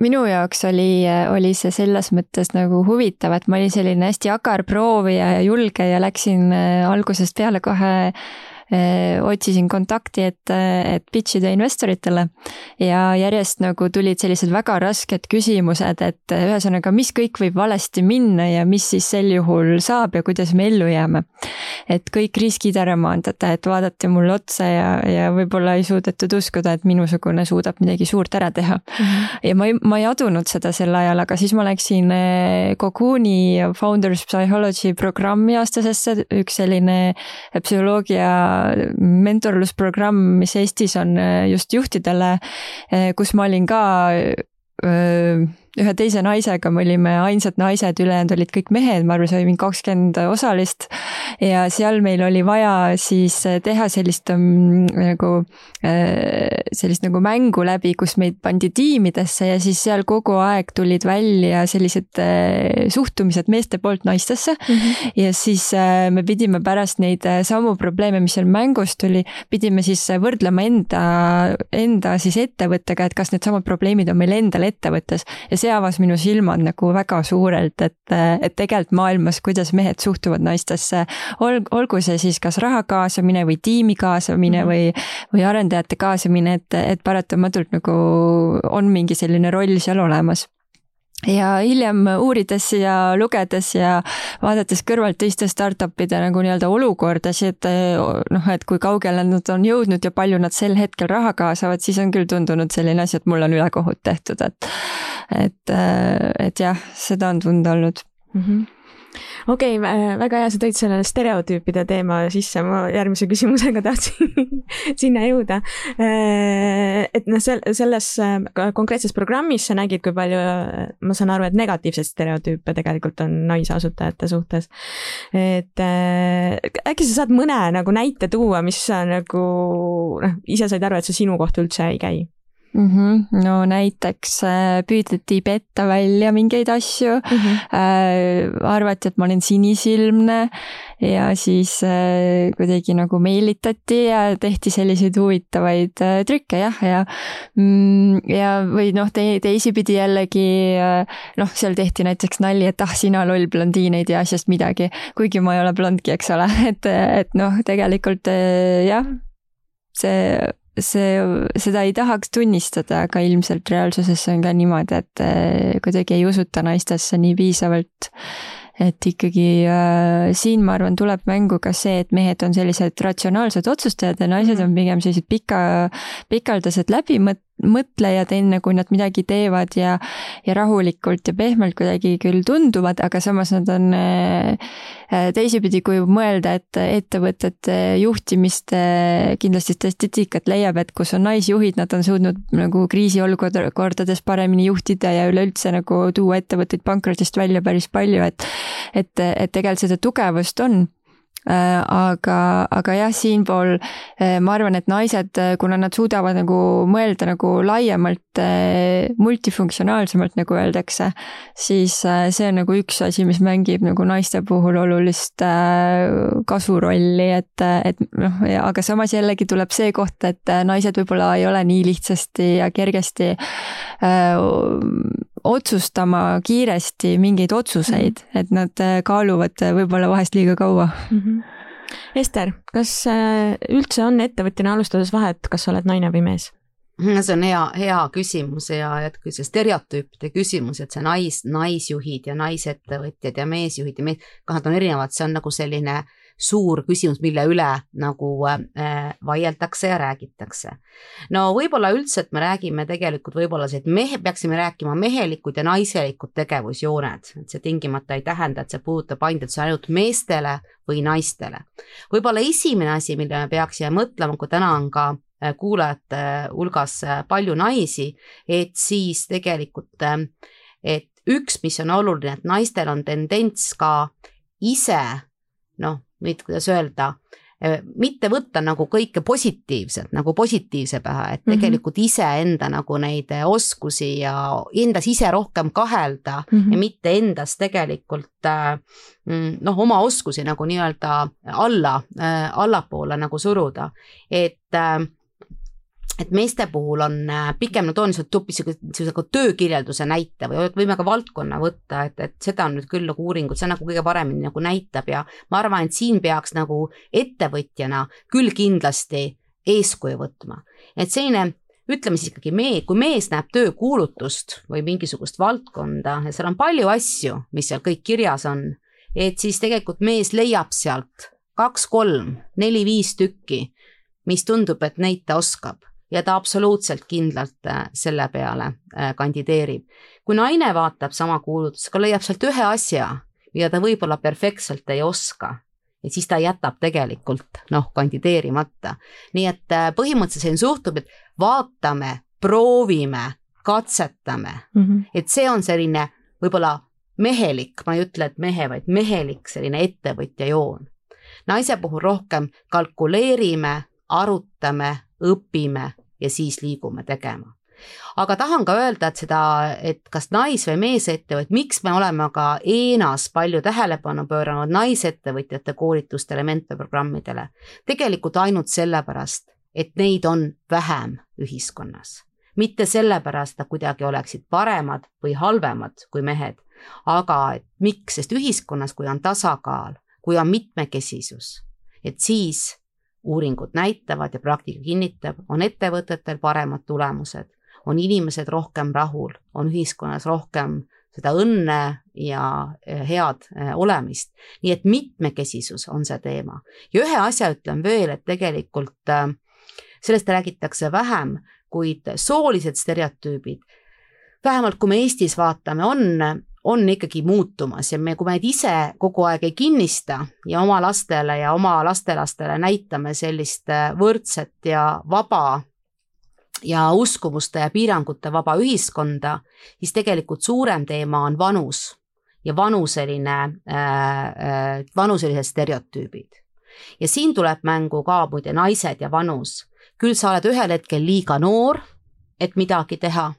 Speaker 3: minu jaoks oli, oli see selles mõttes nagu huvitav, et ma olin selline hästi agar proovija ja julge ja läksin äh, algusest peale kohe Äh, otsisin kontakti, et, et pitch ida investoritele ja järjest nagu tulid sellised väga rasked küsimused, et ühesõnaga, mis kõik võib valesti minna ja mis siis sel juhul saab ja kuidas me ellu jääme. et kõik riskid ära maandada, et vaadati mulle otsa ja, ja võib-olla ei suudetud uskuda, et minusugune suudab midagi suurt ära teha mm. -hmm. ja ma ei, ma ei adunud seda sel ajal, aga siis ma läksin Cocoon'i äh, Founders Psychology programmi aastasesse, üks selline psühholoogia mentorlusprogramm, mis Eestis on äh, just juhtidele, äh, kus ma olin ka äh, ühe teise naisega, me olime ainsad naised, ülejäänud olid kõik mehed, ma arvan, see oli mingi kakskümmend osalist. ja seal meil oli vaja siis teha sellist um, nagu, äh, sellist nagu mängu läbi, kus meid pandi tiimidesse ja siis seal kogu aeg tulid välja sellised äh, suhtumised meeste poolt naistesse mm. -hmm. ja siis äh, me pidime pärast neid samu probleeme, mis seal mängus tuli, pidime siis võrdlema enda, enda siis ettevõttega, et kas needsamad probleemid on meil endal ettevõttes ja see avas minu silmad nagu väga suurelt, et, et tegelikult maailmas, kuidas mehed suhtuvad naistesse, ol-, olgu see siis kas raha kaasamine või tiimi kaasamine -hmm. või, või arendajate kaasamine, et, et paratamatult nagu on mingi selline roll seal olemas ja hiljem uurides ja lugedes ja vaadates kõrvalt teiste startup'ide nagu nii-öelda olukordasid, noh, et kui kaugele nad on jõudnud ja palju nad sel hetkel raha kaasavad, siis on küll tundunud selline asi, et mul on ülekohut tehtud, et et, et jah, seda on tunda olnud mm. -hmm
Speaker 1: okei okay,, väga hea, sa tõid selle stereotüüpide teema sisse, ma järgmise küsimusega tahtsin [laughs] sinna jõuda. Äh, et noh, sel-, selles äh, konkreetses programmis sa nägid, kui palju, ma saan aru, et negatiivseid stereotüüpe tegelikult on naisasutajate suhtes. et äh, äkki sa saad mõne nagu näite tuua, mis sa nagu noh, ise said aru, et see sinu kohta üldse ei käi?
Speaker 3: Mm. -hmm. no näiteks äh, püüdeti petta välja mingeid asju mm, -hmm. äh, arvati, et ma olen sinisilmne ja siis äh, kuidagi nagu meelitati ja tehti selliseid huvitavaid äh, trükke jah, ja mm, ja või noh te, teisipidi jällegi äh, noh, seal tehti näiteks nali, et ah, sina loll blondiin ei tea asjast midagi, kuigi ma ei ole blondki, eks ole, [laughs] et, et noh, tegelikult äh, jah, see see, seda ei tahaks tunnistada, aga ilmselt reaalsuses on ka niimoodi, et eh, kuidagi ei usuta naistesse nii piisavalt. et ikkagi äh, siin, ma arvan, tuleb mängu ka see, et mehed on sellised ratsionaalsed otsustajad ja naised mhm. on pigem sellised pika, pikaldased läbimõt-, mõtlejad, enne kui nad midagi teevad ja, ja rahulikult ja pehmelt kuidagi küll tunduvad, aga samas nad on äh, teisipidi, kui mõelda, et ettevõtete juhtimist kindlasti statistikat leiab, et kus on naisjuhid, nad on suutnud nagu kriisiolukordades paremini juhtida ja üleüldse nagu tuua ettevõtteid pankrotist välja päris palju, et et, et tegelikult seda tugevust on. Äh, aga, aga jah, siinpool äh, ma arvan, et naised, äh, kuna nad suudavad nagu mõelda nagu laiemalt, multifunktsionaalsemalt, nagu öeldakse, siis see on nagu üks asi, mis mängib nagu naiste puhul olulist kasvurolli, et, et noh, aga samas jällegi tuleb see koht, et naised võib-olla ei ole nii lihtsasti ja kergesti öö, otsustama kiiresti mingeid otsuseid mm, -hmm. et nad äh, kaaluvad äh, võib-olla vahest liiga kaua mm. -hmm.
Speaker 1: Ester, kas äh, üldse on ettevõtjana alustades vahet, kas sa oled naine või mees?
Speaker 2: see on hea, hea küsimus ja et kui see stereotüüpide küsimus, et see nais, naisjuhid ja naisettevõtjad ja meesjuhid ja mees, kah nad on erinevad, see on nagu selline äh, suur küsimus, mille üle nagu äh, vaieldakse ja räägitakse. no võib-olla üldse, et me räägime tegelikult võib-olla see, et mehe, peaksime rääkima mehelikud ja naiselikud tegevusjooned, et see tingimata ei tähenda, et see puudutab ainult, ainult meestele või naistele. võib-olla esimene asi, millele me peaksime mõtlema, kui täna on ka äh, kuulajate hulgas äh, palju naisi, et siis tegelikult, äh, et üks, mis on oluline, et naistel on tendents ka ise noh, nüüd kuidas öelda, eh, mitte võtta nagu kõike positiivselt, nagu positiivse pähe, et mhm. tegelikult mm -hmm. iseenda nagu neid eh, oskusi ja endas ise rohkem kahelda mm -hmm. ja mitte endas tegelikult eh, mm, noh, oma oskusi nagu nii-öelda alla, allapoole nagu suruda, et et meeste puhul on äh, pigem, no toon lihtsalt hoopis niisuguse nagu töökirjelduse näite või võime ka valdkonna võtta, et, et seda on nüüd küll nagu uuringud, see nagu kõige paremini nagu näitab ja ma arvan, et siin peaks nagu ettevõtjana küll kindlasti eeskuju võtma. et selline ütleme siis ikkagi mee-, kui mees näeb töökuulutust või mingisugust valdkonda ja seal on palju asju, mis seal kõik kirjas on, et siis tegelikult mees leiab sealt kaks-kolm, neli-viis tükki, mis tundub, et neid ta oskab ja ta absoluutselt kindlalt äh, selle peale äh, kandideerib. kui naine vaatab sama kuulutust, aga leiab sealt ühe asja, mida ta võib-olla perfektselt ei oska, et siis ta jätab tegelikult noh, kandideerimata. nii et äh, põhimõtteliselt selline suhtub, et vaatame, proovime, katsetame mm, -hmm. et see on selline võib-olla mehelik, ma ei ütle, et mehe, vaid mehelik selline ettevõtja joon. naise puhul rohkem kalkuleerime, arutame, õpime ja siis liigume tegema. aga tahan ka öelda, et seda, et kas nais- või meesettevõtjad, miks me oleme ka ENA-s palju tähelepanu pööranud naisettevõtjate koolitustele, mentorprogrammidele, tegelikult ainult sellepärast, et neid on vähem ühiskonnas. Mitte sellepärast, et kuidagi oleksid paremad või halvemad kui mehed, aga et miks, sest ühiskonnas, kui on tasakaal, kui on mitmekesisus, et siis uuringud näitavad ja praktika kinnitab, on ettevõtetel paremad tulemused, on inimesed rohkem rahul, on ühiskonnas rohkem seda õnne ja eh, head eh, olemist. nii et mitmekesisus on see teema. ja ühe asja ütlen veel, et tegelikult eh, sellest räägitakse vähem, kuid soolised stereotüübid, vähemalt kui me Eestis vaatame, on on ikkagi muutumas ja me, kui me ise kogu aeg ei kinnista ja oma lastele ja oma lastelastele näitame sellist äh, võrdset ja vaba ja uskumuste ja piirangute vaba ühiskonda, siis tegelikult suurem teema on vanus ja vanuseline äh,, äh, vanuselised stereotüübid. ja siin tuleb mängu ka muide naised ja vanus. küll sa oled ühel hetkel liiga noor, et midagi teha,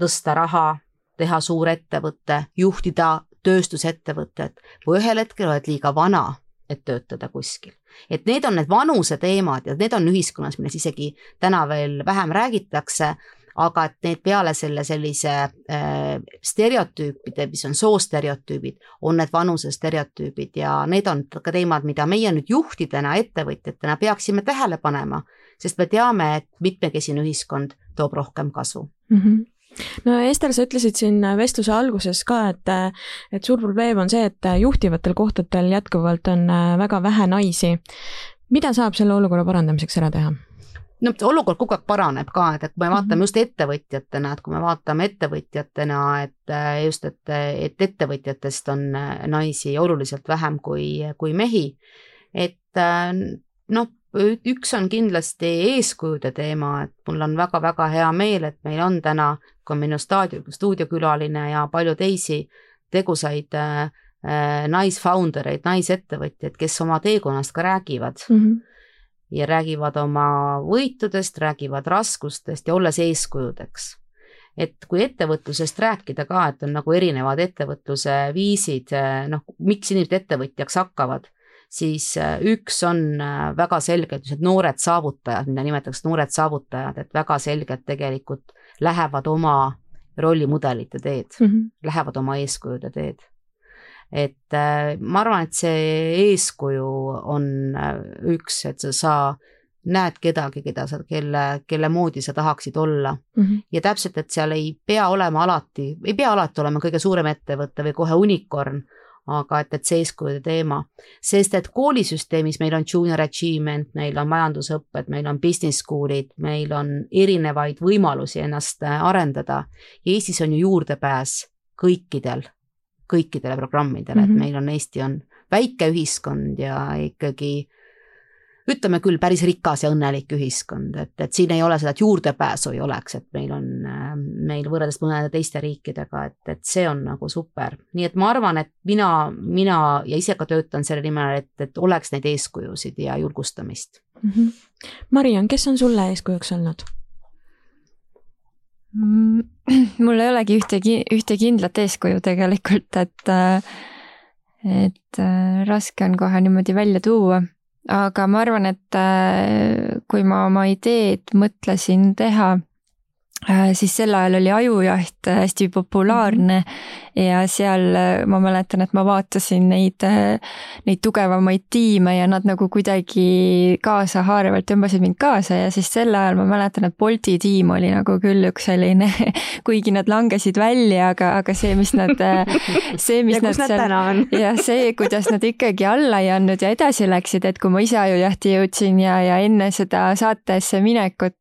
Speaker 2: tõsta raha teha suurettevõte, juhtida tööstusettevõtet või ühel hetkel oled liiga vana, et töötada kuskil. et need on need vanuse teemad ja need on ühiskonnas, millest isegi täna veel vähem räägitakse, aga et need peale selle sellise äh, stereotüüpide, mis on soostereotüübid, on need vanuse stereotüübid ja need on ka teemad, mida meie nüüd juhtidena, ettevõtjatena peaksime tähele panema, sest me teame, et mitmekesine ühiskond toob rohkem kasu mm.
Speaker 1: -hmm no Ester, sa ütlesid siin vestluse alguses ka, et, et suur probleem on see, et juhtivatel kohtadel jätkuvalt on väga vähe naisi. mida saab selle olukorra parandamiseks ära teha?
Speaker 2: no olukord kogu aeg paraneb ka, et, et kui me vaatame mm -hmm. just ettevõtjatena, et kui me vaatame ettevõtjatena, et just, et, et ettevõtjatest on naisi oluliselt vähem kui, kui mehi, et noh, üks on kindlasti eeskujude teema, et mul on väga-väga hea meel, et meil on täna, on minu staadio, stuudiokülaline ja palju teisi tegusaid äh, äh, naisfounder eid, naisettevõtjaid, kes oma teekonnast ka räägivad
Speaker 1: mm. -hmm.
Speaker 2: ja räägivad oma võitudest, räägivad raskustest ja olles eeskujudeks et kui ettevõtlusest rääkida ka, et on nagu erinevad ettevõtluse viisid, noh, miks inimesed ettevõtjaks hakkavad, siis äh, üks on äh, väga selgelt noored saavutajad, mida nimetatakse noored saavutajad, et väga selgelt tegelikult lähevad oma rollimudelite teed mm, -hmm. lähevad oma eeskujude teed. et äh, ma arvan, et see eeskuju on üks, et sa, sa näed kedagi, keda sa, kelle, kelle moodi sa tahaksid olla mm. -hmm. ja täpselt, et seal ei pea olema alati, ei pea alati olema kõige suurem ettevõte või kohe unicorn, aga et, et see eeskujude teema, sest et koolisüsteemis meil on junior achievement, meil on majandusõpped, meil on business school'id, meil on erinevaid võimalusi ennast äh, arendada ja Eestis on ju juurdepääs kõikidel, kõikidele programmidele mm, -hmm. et mhm. meil on, Eesti on väike ühiskond ja ikkagi ütleme küll, päris rikas ja õnnelik ühiskond, et, et siin ei ole seda, et juurdepääsu ei oleks, et meil on, meil võrreldes mõnede teiste riikidega, et, et see on nagu super. nii et ma arvan, et mina, mina ja ise ka töötan selle nimel, et, et oleks neid eeskujusid ja julgustamist
Speaker 1: mm. -hmm. Mariann, kes on sulle eeskujuks olnud?
Speaker 3: Mm, [clears throat] mul ei olegi ühtegi, ühte kindlat eeskuju tegelikult, et, et raske on kohe niimoodi välja tuua aga ma arvan, et äh, kui ma oma ideed mõtlesin teha, siis sel ajal oli ajujaht hästi populaarne ja seal ma mäletan, et ma vaatasin neid, neid tugevamaid tiime ja nad nagu kuidagi kaasahaaravalt tõmbasid mind kaasa ja siis sel ajal ma mäletan, et Bolti tiim oli nagu küll üks selline, [laughs] kuigi nad langesid välja, aga, aga see, mis nad, see, mis [laughs]
Speaker 1: ja
Speaker 3: nad
Speaker 1: seal, [laughs]
Speaker 3: jah, see, kuidas nad ikkagi alla ei andnud ja edasi läksid, et kui ma ise ajujahti jõudsin ja, ja enne seda saatesse minekut,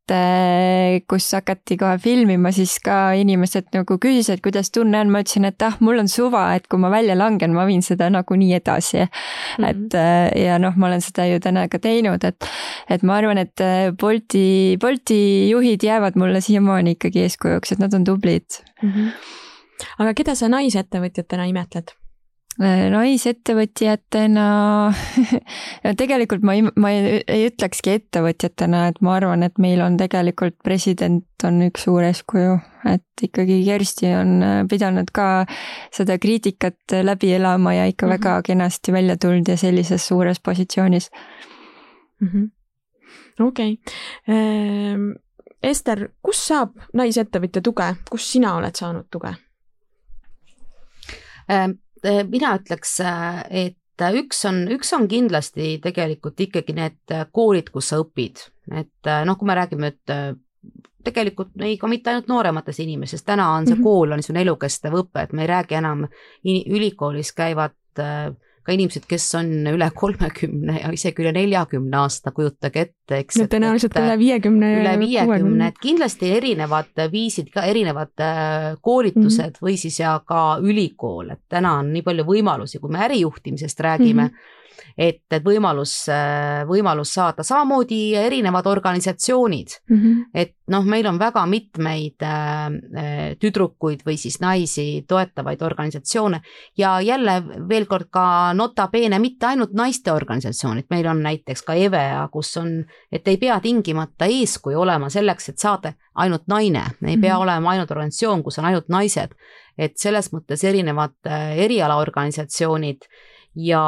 Speaker 3: kus hakati kohe filmima, siis ka inimesed nagu küsisid, kuidas tunne on, ma ütlesin, et ah, mul on suva, et kui ma välja langen, ma viin seda nagunii edasi mm. -hmm. et äh, ja noh, ma olen seda ju täna ka teinud, et, et ma arvan, et äh, Bolti, Bolti juhid jäävad mulle siiamaani ikkagi eeskujuks, et nad on tublid mm. -hmm.
Speaker 1: aga keda sa naisettevõtjatena imetled?
Speaker 3: Äh, naisettevõtjatena [laughs] no tegelikult ma ei, ma ei, ei ütlekski ettevõtjatena, et ma arvan, et meil on tegelikult president on üks suur eeskuju, et ikkagi Kersti on äh, pidanud ka seda kriitikat läbi elama ja ikka mm -hmm. väga kenasti välja tulnud ja sellises suures positsioonis
Speaker 1: -hmm.. okei ähm,. Ester, kus saab naisettevõtja tuge, kus sina oled saanud tuge
Speaker 2: ähm.? Eh, mina ütleks, äh, et üks on, üks on kindlasti tegelikult ikkagi need koolid, kus sa õpid, et äh, noh, kui me räägime, et äh, tegelikult ei, ka mitte ainult noorematest inimestest, täna on see mm -hmm. kool, on niisugune elukestev õpe, et me ei räägi enam ülikoolis käivad äh, ka inimesed, kes on üle kolmekümne ja isegi üle neljakümne aasta, kujutage ette, eks.
Speaker 1: no tõenäoliselt üle viiekümne.
Speaker 2: üle viiekümne, et kindlasti erinevad viisid, ka erinevad äh, koolitused mm -hmm. või siis ja ka ülikool, et täna on nii palju võimalusi, kui me ärijuhtimisest räägime mm, -hmm et, et võimalus, võimalus saada, samamoodi erinevad organisatsioonid mm. -hmm. et noh, meil on väga mitmeid äh, tüdrukuid või siis naisi toetavaid organisatsioone ja jälle veel kord ka nota bene mitte ainult naiste organisatsioonid, meil on näiteks ka EVEA, kus on, et ei pea tingimata eeskuju olema selleks, et saada ainult naine, ei pea mm -hmm. olema ainult organisatsioon, kus on ainult naised, et selles mõttes erinevad äh, erialaorganisatsioonid ja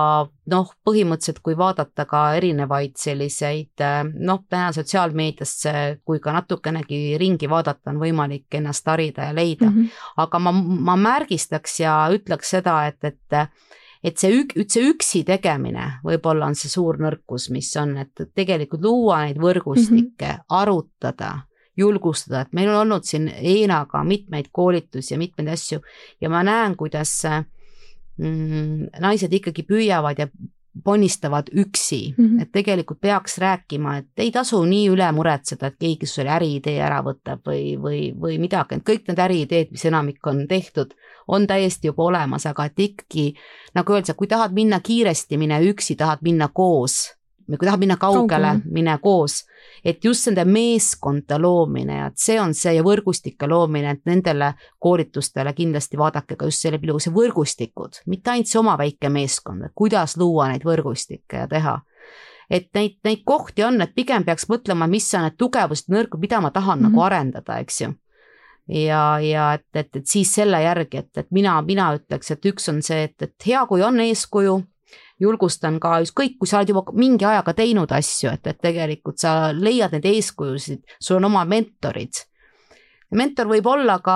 Speaker 2: noh, põhimõtteliselt kui vaadata ka erinevaid selliseid noh, täna sotsiaalmeediasse, kui ka natukenegi ringi vaadata, on võimalik ennast harida ja leida mm. -hmm. aga ma, ma märgistaks ja ütleks seda, et, et et see ük-, see üksi tegemine võib-olla on see suur nõrkus, mis on, et tegelikult luua neid võrgustikke mm, -hmm. arutada, julgustada, et meil on olnud siin Eenaga mitmeid koolitusi ja mitmeid asju ja ma näen, kuidas äh, naised ikkagi püüavad ja ponnistavad üksi mm, -hmm. et tegelikult peaks rääkima, et ei tasu nii üle muretseda, et keegi sul äriidee ära võtab või, või, või midagi, et kõik need äriideed, mis enamik on tehtud, on täiesti juba olemas, aga et ikkagi nagu öeldakse, kui tahad minna kiiresti, mine üksi, tahad minna koos, kui tahad minna kaugele,
Speaker 1: Kaugele.
Speaker 2: mine koos. et just nende meeskonda loomine ja et see on see ja võrgustike loomine, et nendele koolitustele kindlasti vaadake ka just selle pilguga see võrgustikud, mitte ainult see oma väike meeskond, et kuidas luua neid võrgustikke ja teha et neid, neid kohti on, et pigem peaks mõtlema, mis on need tugevused, nõrkud, mida ma tahan mm -hmm. nagu arendada, eks ju. ja, ja et, et, et siis selle järgi, et, et mina, mina ütleks, et üks on see, et, et hea, kui on eeskuju, julgustan ka ükskõik, kui sa oled juba mingi ajaga teinud asju, et, et tegelikult sa leiad neid eeskujusid, sul on oma mentorid mentor võib olla ka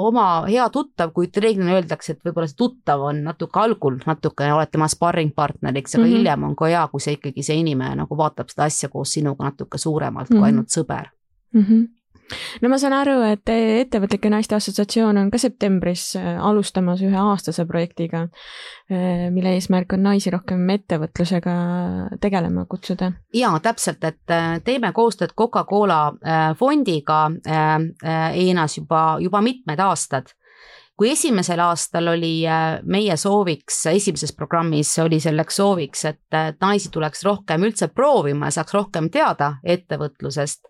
Speaker 2: oma hea tuttav, kuid reeglina öeldakse, et võib-olla see tuttav on natuke algul natuke oled tema sparringpartneriks, aga mm -hmm. hiljem on ka hea, kui see ikkagi see inimene nagu vaatab seda asja koos sinuga natuke suuremalt mm -hmm. kui
Speaker 1: Mhm.
Speaker 2: ainult sõber
Speaker 1: mm. -hmm. No ma saan aru, et Ettevõtlike Naiste Assotsiatsioon on ka septembris äh, alustamas ühe aastase projektiga, mille eesmärk on naisi rohkem ettevõtlusega tegelema kutsuda.
Speaker 2: jaa, täpselt, et äh, teeme koostööd Coca-Cola äh, fondiga ENA-s juba, juba mitmed aastad kui esimesel aastal oli meie sooviks, esimeses programmis oli selleks sooviks, et naisi tuleks rohkem üldse proovima ja saaks rohkem teada ettevõtlusest,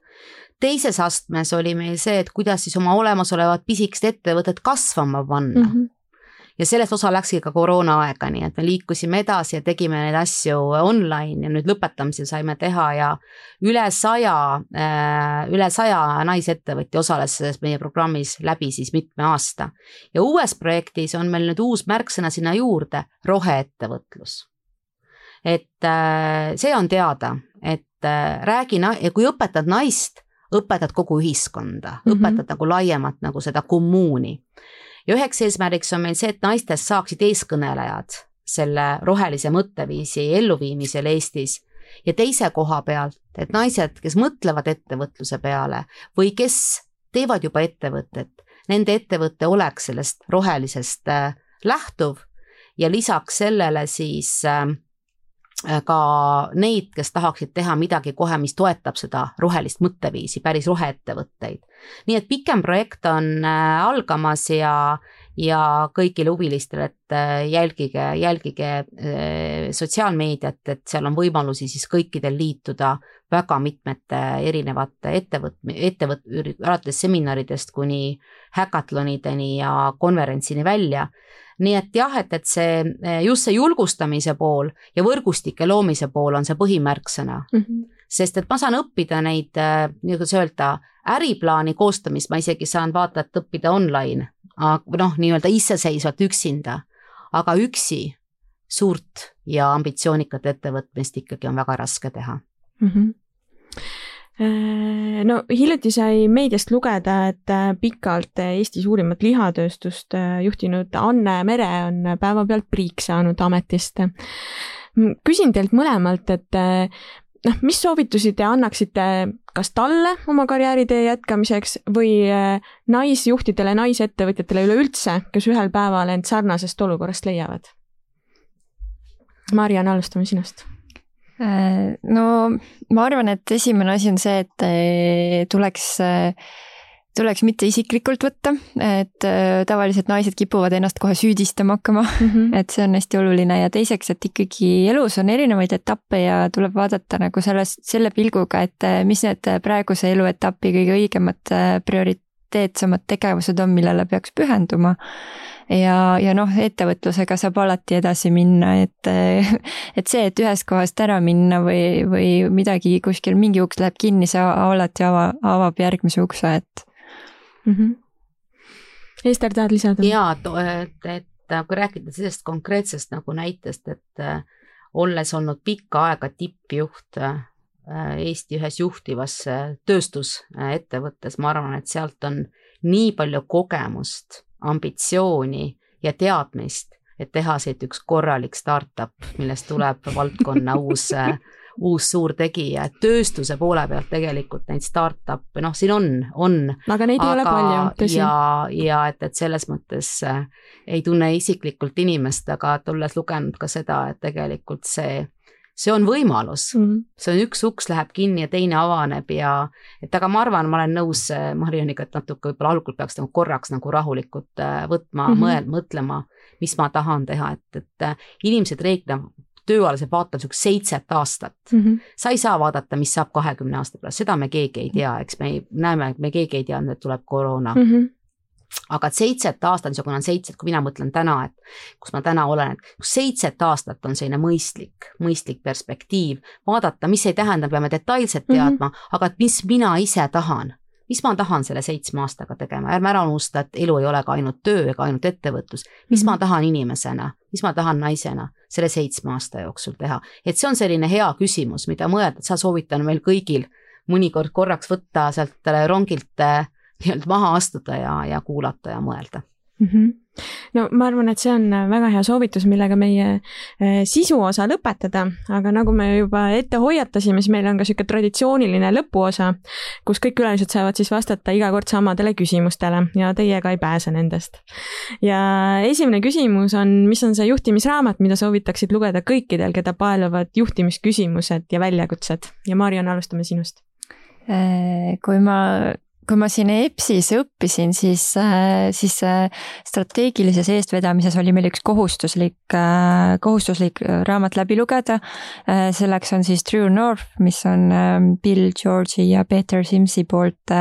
Speaker 2: teises astmes oli meil see, et kuidas siis oma olemasolevat pisikest ettevõtet kasvama panna mm. -hmm. ja sellest osa läkski ka koroonaaega, nii et me liikusime edasi ja tegime neid asju online ja nüüd lõpetamisel saime teha ja üle saja, üle saja naisettevõtja osales selles meie programmis läbi siis mitme aasta. ja uues projektis on meil nüüd uus märksõna sinna juurde, roheettevõtlus. et see on teada, et räägi ja kui õpetad naist õpetad kogu ühiskonda mm, -hmm. õpetad nagu laiemalt nagu seda kommuuni. ja üheks eesmärgiks on meil see, et naistest saaksid eeskõnelejad selle rohelise mõtteviisi elluviimisel Eestis ja teise koha pealt, et naised, kes mõtlevad ettevõtluse peale või kes teevad juba ettevõtet, nende ettevõte oleks sellest rohelisest äh, lähtuv ja lisaks sellele siis äh, ka neid, kes tahaksid teha midagi kohe, mis toetab seda rohelist mõtteviisi, päris roheettevõtteid. nii et pikem projekt on äh, algamas ja, ja kõigile huvilistele, et äh, jälgige, jälgige äh, sotsiaalmeediat, et seal on võimalusi siis kõikidel liituda väga mitmete erinevate ettevõt-, ettevõt-, alates seminaridest kuni häkatlonideni ja konverentsini välja nii et jah, et, et see just see julgustamise pool ja võrgustike loomise pool on see põhimärksõna mm. -hmm. sest et ma saan õppida neid, kuidas öelda, äriplaani koostamist ma isegi saan vaata et õppida online, noh, nii-öelda iseseisvalt üksinda, aga üksi suurt ja ambitsioonikat ettevõtmist ikkagi on väga raske teha
Speaker 1: mm. -hmm no hiljuti sai meediast lugeda, et pikalt Eesti suurimat lihatööstust juhtinud Anne Mere on päevapealt priiks saanud ametist. küsin teilt mõlemalt, et noh, mis soovitusi te annaksite kas talle oma karjääritee jätkamiseks või naisjuhtidele, naisettevõtjatele üleüldse, kes ühel päeval end sarnasest olukorrast leiavad? Mariann, alustame sinust
Speaker 3: no ma arvan, et esimene asi on see, et tuleks, tuleks mitte isiklikult võtta, et tavaliselt naised kipuvad ennast kohe süüdistama hakkama mm, -hmm. et see on hästi oluline ja teiseks, et ikkagi elus on erinevaid etappe ja tuleb vaadata nagu sellest, selle pilguga, et mis need praeguse eluetapi kõige õigemad prioriteetsemad tegevused on, millele peaks pühenduma ja, ja noh, ettevõtlusega saab alati edasi minna, et, [laughs] et see, et ühest kohast ära minna või, või midagi kuskil, mingi uks läheb kinni, see alati ava, avab järgmise ukse, et
Speaker 1: mm. -hmm. Ester, tahad lisada?
Speaker 2: jaa, et, et kui rääkida sellest konkreetsest nagu näitest, et äh, olles olnud pikka aega tippjuht äh, Eesti ühes juhtivas äh, tööstusettevõttes, ma arvan, et sealt on nii palju kogemust ambitsiooni ja teadmist, et teha siit üks korralik startup, millest tuleb [laughs] valdkonna uus, uus suur tegija, et tööstuse poole pealt tegelikult neid startup'e, noh, siin on, on.
Speaker 1: aga neid ei ole palju,
Speaker 2: tõsi. ja, ja et, et selles mõttes äh, ei tunne isiklikult inimest, aga et olles lugenud ka seda, et tegelikult see see on võimalus mm, -hmm. see on üks uks läheb kinni ja teine avaneb ja et aga ma arvan, ma olen nõus Marianiga, et natuke võib-olla algul peaks nagu korraks nagu rahulikult võtma mm, -hmm. mõel-, mõtlema, mis ma tahan teha, et, et inimesed reeglina tööalased vaatavad niisugust seitset aastat mm. -hmm. sa ei saa vaadata, mis saab kahekümne aasta pärast, seda me keegi ei tea, eks me ei, näeme, me keegi ei teadnud, et tuleb koroona mm. -hmm aga et seitset aastat, niisugune on seitset, kui mina mõtlen täna, et kus ma täna olen, et seitset aastat on selline mõistlik, mõistlik perspektiiv, vaadata, mis ei tähenda, peame detailselt mhm. teadma mm, -hmm. aga et mis mina ise tahan, mis ma tahan selle seitsme aastaga tegema, ärme ära unusta, et elu ei ole ka ainult töö ega ainult ettevõtlus, mis mm -hmm. ma tahan inimesena, mis ma tahan naisena selle seitsme aasta jooksul teha, et see on selline hea küsimus, mida mõelda, et sa soovitan meil kõigil mõnikord korraks võtta sealt rongilt äh, nii-öelda maha astuda ja, ja kuulata ja mõelda
Speaker 1: mm. -hmm no ma arvan, et see on väga hea soovitus, millega meie eh, sisu osa lõpetada, aga nagu me juba ette hoiatasime, siis meil on ka niisugune traditsiooniline lõpuosa, kus kõik külalised saavad siis vastata iga kord samadele küsimustele ja teie ka ei pääse nendest. ja esimene küsimus on, mis on see juhtimisraamat, mida soovitaksid lugeda kõikidel, keda paeluvad juhtimisküsimused ja väljakutsed ja Mariann, alustame sinust.
Speaker 3: Eh, kui ma kui ma siin EBS-is õppisin, siis, äh, siis äh, strateegilises eestvedamises oli meil üks kohustuslik, äh, kohustuslik raamat läbi lugeda. selleks on siis True North, mis on ähm, Bill George'i ja Peter Simsi poolt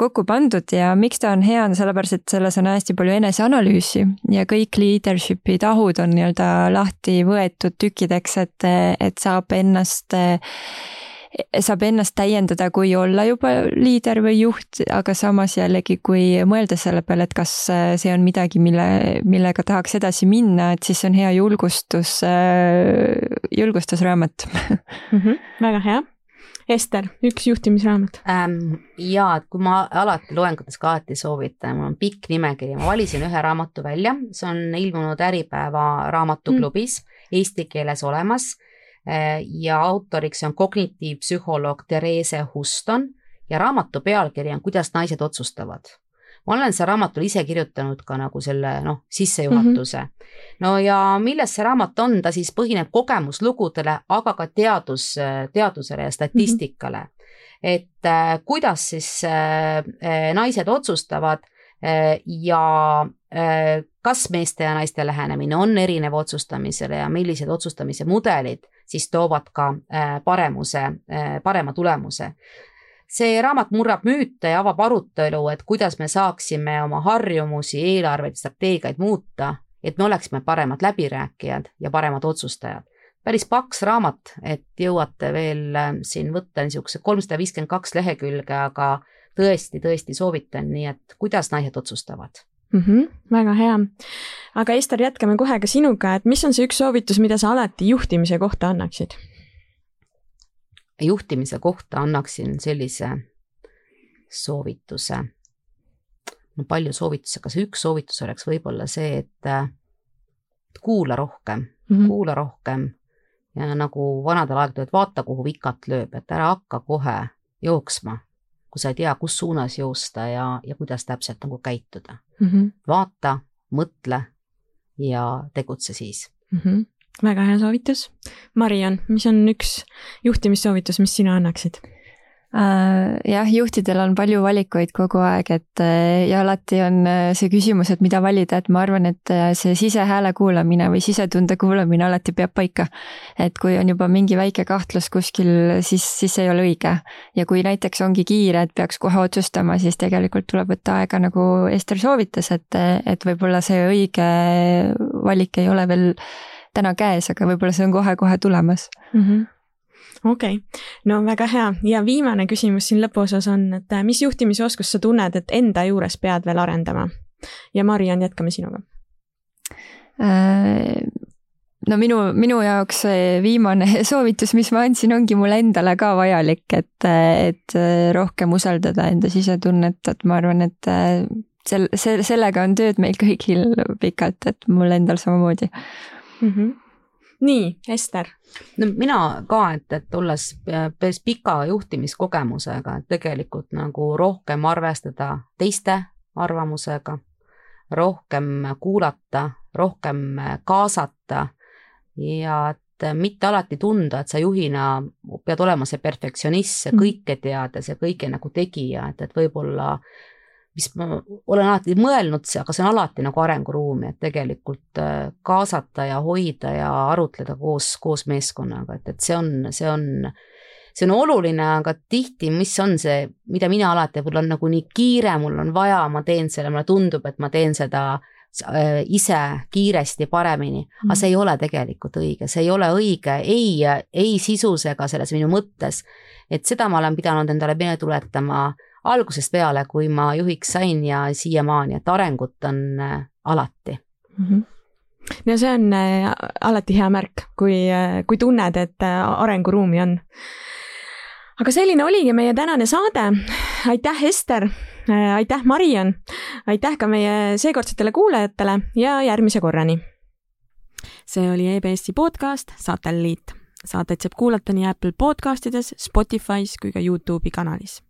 Speaker 3: kokku pandud ja miks ta on hea, on sellepärast, et selles on hästi palju eneseanalüüsi ja kõik leadership'i tahud on nii-öelda lahti võetud tükkideks, et, et saab ennast saab ennast täiendada, kui olla juba liider või juht, aga samas jällegi, kui mõelda selle peale, et kas äh, see on midagi, mille, millega tahaks edasi minna, et siis on hea julgustus, äh, julgustusraamat
Speaker 1: mm. -hmm, väga hea. Ester, üks juhtimisraamat
Speaker 2: ähm,. ja, et kui ma alati loengutes ka alati soovitan, mul on pikk nimekiri, ma valisin ühe raamatu välja, see on ilmunud Äripäeva raamatuklubis mm. eesti keeles olemas ja autoriks on kognitiivpsühholoog Therese Huston ja raamatu pealkiri on Kuidas naised otsustavad. ma olen selle raamatule ise kirjutanud ka nagu selle noh, sissejuhatuse mm. -hmm. no ja milles see raamat on, ta siis põhineb kogemuslugudele, aga ka teadus, teadusele ja statistikale mm. -hmm. et äh, kuidas siis äh, äh naised otsustavad äh, ja äh, kas meeste ja naiste lähenemine on erinev otsustamisele ja millised otsustamise mudelid siis toovad ka äh, paremuse, äh, parema tulemuse. see raamat murrab müüte ja avab arutelu, et kuidas me saaksime oma harjumusi, eelarveid, strateegiaid muuta, et me oleksime paremad läbirääkijad ja paremad otsustajad päris paks raamat, et jõuate veel äh, siin võtta niisuguse kolmsada viiskümmend kaks lehekülge, aga tõesti, tõesti soovitan, nii et kuidas naised otsustavad
Speaker 1: mm. -hmm, väga hea. aga Ester, jätkame kohe ka sinuga, et mis on see üks soovitus, mida sa alati juhtimise kohta annaksid?
Speaker 2: juhtimise kohta annaksin sellise soovituse. no palju soovitusi, aga see üks soovitus oleks võib-olla see, et kuula rohkem mm, -hmm. kuula rohkem ja nagu vanadel aegadel, et vaata, kuhu vikat lööb, et ära hakka kohe jooksma kui sa ei tea, kus suunas joosta ja, ja kuidas täpselt nagu käituda mm. -hmm. vaata, mõtle ja tegutse siis
Speaker 1: mm. -hmm. väga hea soovitus. Mariann, mis on üks juhtimissoovitus, mis sina annaksid?
Speaker 3: Äh, jah, juhtidel on palju valikuid kogu aeg, et äh, ja alati on äh, see küsimus, et mida valida, et ma arvan, et see sisehääle kuulamine või sisetunde kuulamine alati peab paika. et kui on juba mingi väike kahtlus kuskil, siis, siis ei ole õige. ja kui näiteks ongi kiire, et peaks kohe otsustama, siis tegelikult tuleb võtta aega, nagu Ester soovitas, et, et võib-olla see õige valik ei ole veel täna käes, aga võib-olla see on kohe-kohe tulemas mm. -hmm
Speaker 1: okei okay., no väga hea ja viimane küsimus siin lõpuosas on, et äh, mis juhtimisoskust sa tunned, et enda juures pead veel arendama? ja Mariann, jätkame sinuga
Speaker 3: äh, no minu, minu jaoks see viimane [laughs] soovitus, mis ma andsin, ongi mulle endale ka vajalik, et, et rohkem usaldada enda sisetunnet, et ma arvan, et sel-, see, sellega on tööd meil kõigil pikalt, et mul endal samamoodi mm.
Speaker 1: -hmm nii, Ester?
Speaker 2: no mina ka, et, et olles päris pika juhtimiskogemusega, et tegelikult nagu rohkem arvestada teiste arvamusega, rohkem kuulata, rohkem kaasata ja et mitte alati tunda, et sa juhina pead olema see perfektsionist, see mm. kõike teades ja kõige nagu tegija, et, et võib-olla mis ma olen alati mõelnud, aga see on alati nagu arenguruumi, et tegelikult äh, kaasata ja hoida ja arutleda koos, koos meeskonnaga, et, et see on, see on, see on oluline, aga tihti, mis on see, mida mina alati, mul on nagu nii kiire, mul on vaja, ma teen selle, mulle tundub, et ma teen seda äh, ise kiiresti, paremini, aga see ei ole tegelikult õige, see ei ole õige ei, ei sisus ega selles minu mõttes. et seda ma olen pidanud endale meelde tuletama algusest peale, kui ma juhiks sain ja siiamaani, et arengut on äh, alati mm.
Speaker 1: -hmm no see on äh, alati hea märk, kui, äh, kui tunned, et arenguruumi on. aga selline oligi meie tänane saade. aitäh, Ester, aitäh, Marion, aitäh ka meie seekordsetele kuulajatele ja järgmise korrani. see oli EBS-i podcast Satelliit. Saateid saab kuulata nii Apple podcastides, Spotify's kui ka Youtube'i kanalis